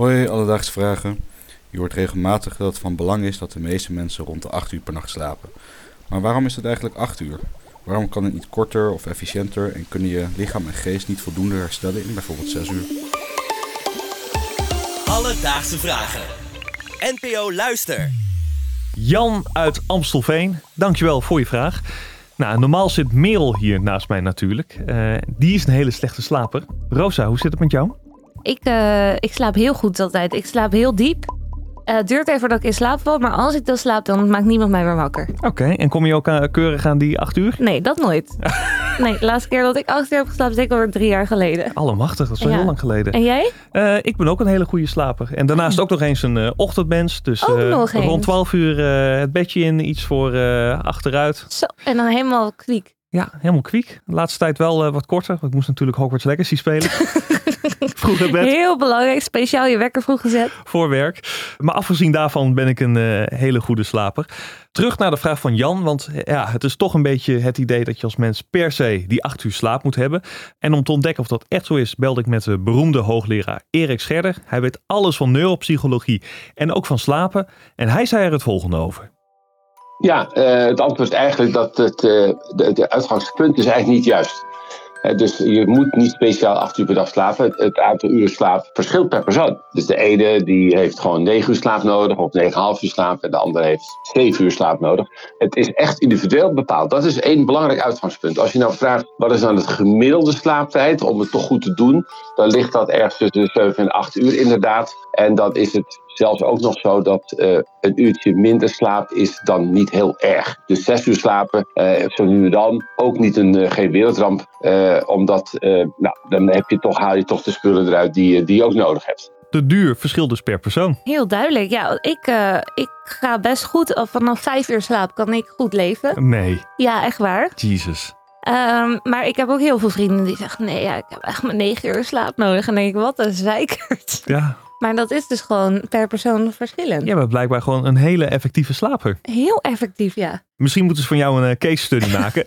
Hoi, alledaagse vragen. Je hoort regelmatig dat het van belang is dat de meeste mensen rond de 8 uur per nacht slapen. Maar waarom is het eigenlijk 8 uur? Waarom kan het niet korter of efficiënter en kunnen je lichaam en geest niet voldoende herstellen in bijvoorbeeld 6 uur? Alledaagse vragen. NPO Luister. Jan uit Amstelveen, dankjewel voor je vraag. Nou, normaal zit Merel hier naast mij natuurlijk. Eh, die is een hele slechte slaper. Rosa, hoe zit het met jou? Ik, eh, ik slaap heel goed altijd. Ik slaap heel diep. Eh, het duurt even voordat ik in slaap val, maar als ik dan slaap, dan maakt niemand mij meer wakker. Oké, en kom je ook eh, keurig aan die acht uur? Nee, dat nooit. nee, de laatste keer dat ik acht uur heb geslapen, is zeker alweer drie jaar geleden. Allemachtig, dat is wel Ja. heel lang geleden. En jij? Ik ben ook een hele goede slaper. En daarnaast ook nog eens een eh, ochtendmens. Dus Ook nog eens. rond 12 uur het bedje in, iets voor achteruit. Zo, en dan helemaal kwiek. Ja, helemaal kwiek. De laatste tijd wel wat korter. want Ik moest natuurlijk Hogwarts Legacy spelen. Vroeg bed. Heel belangrijk, speciaal je wekker vroeg gezet. voor werk. Maar afgezien daarvan ben ik een eh, hele goede slaper. Terug naar de vraag van Jan, want eh, ja, het is toch een beetje het idee dat je als mens per se die acht uur slaap moet hebben. En om te ontdekken of dat echt zo is, belde ik met de beroemde hoogleraar Erik Scherder. Hij weet alles van neuropsychologie en ook van slapen. En hij zei er het volgende over. Ja, eh, het antwoord is eigenlijk dat het eh, de, de uitgangspunt is eigenlijk niet juist. Eh, dus je moet niet speciaal acht uur per dag slapen. Het, aantal uren slaap verschilt per persoon. Dus de ene die heeft gewoon negen uur slaap nodig of negen uur slaap. En de andere heeft zeven uur slaap nodig. Het is echt individueel bepaald. Dat is één belangrijk uitgangspunt. Als je nou vraagt wat is dan het gemiddelde slaaptijd om het toch goed te doen. Dan ligt dat ergens tussen de zeven en acht uur inderdaad. En dan is het zelfs ook nog zo dat eh, een uurtje minder slaap is dan niet heel erg. Dus zes uur slapen, eh, zo nu en dan, ook niet een, eh, geen wereldramp. eh, omdat, eh, nou, dan heb je toch, haal je toch de spullen eruit die, je- die je ook nodig hebt. De duur verschilt dus per persoon. Heel duidelijk. Ja, ik, eh, ik ga best goed. Vanaf vijf uur slaap kan ik goed leven. Nee, Ja, echt waar. Jesus. Ehm, maar ik heb ook heel veel vrienden die zeggen: nee, ja, ik heb echt maar negen uur slaap nodig. En dan denk ik: wat een zeikert. Ja, Maar dat is dus gewoon per persoon verschillend. jij bent blijkbaar gewoon een hele effectieve slaper. Heel effectief, ja. Misschien moeten ze van jou een eh, case study maken.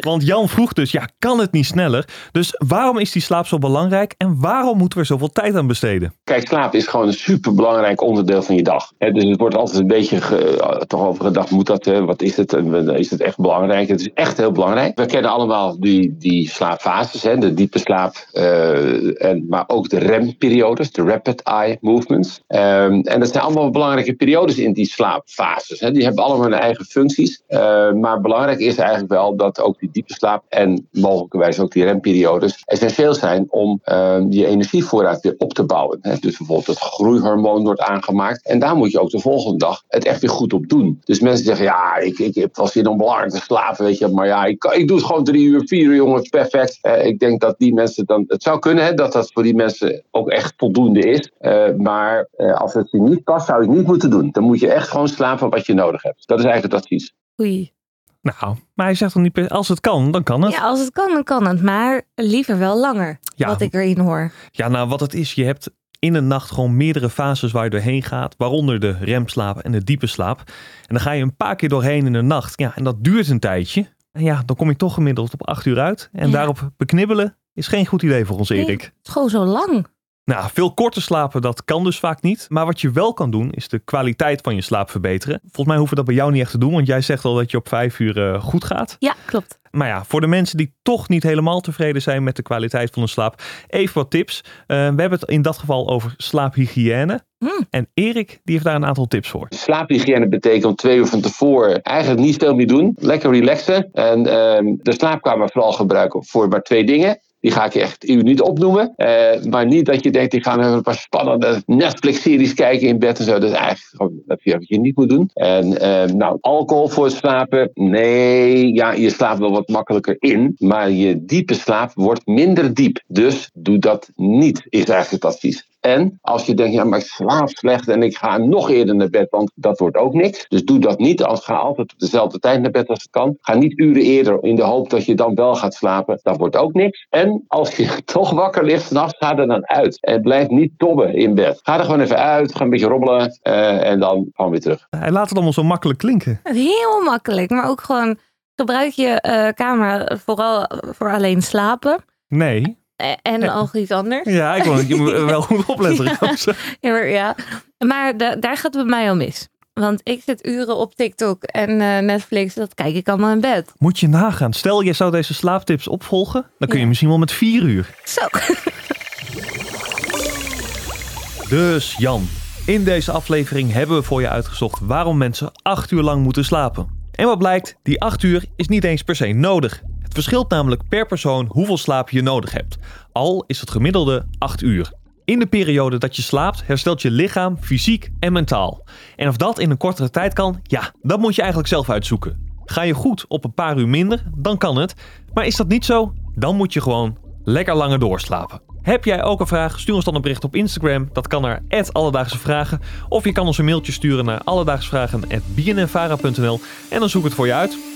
Want Jan vroeg dus, ja, kan het niet sneller? Dus waarom is die slaap zo belangrijk? En waarom moeten we er zoveel tijd aan besteden? Kijk, slaap is gewoon een superbelangrijk onderdeel van je dag. Hè, dus het wordt altijd een beetje ge- eh, toch over gedacht, moet dat, hè, wat is het? En eh, is het echt belangrijk? Het is echt heel belangrijk. We kennen allemaal die, die slaapfases, hè, de diepe slaap, eh, en, maar ook de REM-periodes, de Rapid Eye Movements. Ehm, en dat zijn allemaal belangrijke periodes in die slaapfases. Hè. Die hebben allemaal hun eigen functies. Eh, maar belangrijk is eigenlijk wel dat ook die diepe slaap en mogelijkerwijs ook die REM-periodes essentieel zijn om eh, je energievoorraad weer op te bouwen. Hè. Dus bijvoorbeeld het groeihormoon wordt aangemaakt. En daar moet je ook de volgende dag het echt weer goed op doen. Dus mensen zeggen, ja, ik, ik heb wel zin belangrijk te slapen, weet je. Maar ja, ik, ik doe het gewoon drie uur, vier uur, jongens, perfect. Eh, ik denk dat die mensen dan, het zou kunnen hè, dat dat voor die mensen ook echt voldoende is. Eh, maar als het niet past, zou je het niet moeten doen. Dan moet je echt gewoon slapen wat je nodig hebt. Dat is eigenlijk het advies. Oei. Nou, maar hij zegt dan niet, als het kan, dan kan het. Ja, als het kan, dan kan het. Maar liever wel langer. Ja. Wat ik erin hoor. Ja, nou wat het is, je hebt in een nacht gewoon meerdere fases waar je doorheen gaat. Waaronder de remslaap en de diepe slaap. En dan ga je een paar keer doorheen in de nacht. Ja, en dat duurt een tijdje. En ja, dan kom je toch gemiddeld op acht uur uit. En Ja. daarop beknibbelen is geen goed idee voor ons, Nee, Erik. het is gewoon zo lang. Nou, veel korter slapen, dat kan dus vaak niet. Maar wat je wel kan doen, is de kwaliteit van je slaap verbeteren. Volgens mij hoeven we dat bij jou niet echt te doen, want jij zegt al dat je op vijf uur eh, goed gaat. Ja, klopt. Maar ja, voor de mensen die toch niet helemaal tevreden zijn met de kwaliteit van hun slaap, even wat tips. Eh, we hebben het in dat geval over slaaphygiëne. Hmm. En Erik, die heeft daar een aantal tips voor. Slaaphygiëne betekent om twee uur van tevoren eigenlijk niet veel meer doen. Lekker relaxen. En ehm, de slaapkamer vooral gebruiken voor maar twee dingen. Die ga ik echt u niet opnoemen. Eh, maar niet dat je denkt, ik ga even een paar spannende Netflix-series kijken in bed en zo. Dat is eigenlijk gewoon dat je, wat je niet moet doen. En ehm, nou, alcohol voor het slapen. Nee, ja, je slaapt wel wat makkelijker in. Maar je diepe slaap wordt minder diep. Dus doe dat niet, is eigenlijk het advies. En als je denkt, ja, maar ik slaap slecht en ik ga nog eerder naar bed, want dat wordt ook niks. Dus doe dat niet. Als ga altijd op dezelfde tijd naar bed als het kan. Ga niet uren eerder in de hoop dat je dan wel gaat slapen. Dat wordt ook niks. En als je toch wakker ligt s'nachts, ga er dan uit. En blijf niet tobben in bed. Ga er gewoon even uit, ga een beetje robbelen eh, en dan gewoon weer terug. Hij laat het allemaal zo makkelijk klinken. Heel makkelijk. Maar ook gewoon gebruik je eh, kamer vooral voor alleen slapen. Nee, En nog iets anders. Ja, ik wil je moet wel goed opletten. Ja, maar, ja. maar da- daar gaat het bij mij al mis. Want ik zit uren op TikTok en eh, Netflix. Dat kijk ik allemaal in bed. Moet je nagaan. Stel, je zou deze slaaptips opvolgen. Dan kun je Ja. misschien wel met vier uur. Zo. Dus Jan, in deze aflevering hebben we voor je uitgezocht waarom mensen acht uur lang moeten slapen. En wat blijkt, die acht uur is niet eens per se nodig. Verschilt namelijk per persoon hoeveel slaap je nodig hebt. Al is het gemiddelde 8 uur. In de periode dat je slaapt herstelt je lichaam fysiek en mentaal. En of dat in een kortere tijd kan, ja, dat moet je eigenlijk zelf uitzoeken. Ga je goed op een paar uur minder, dan kan het. Maar is dat niet zo, dan moet je gewoon lekker langer doorslapen. Heb jij ook een vraag? Stuur ons dan een bericht op Instagram. Dat kan naar Alledaagse Vragen. Of je kan ons een mailtje sturen naar alledaagsvragen.bnnvara.nl en dan zoek ik het voor je uit.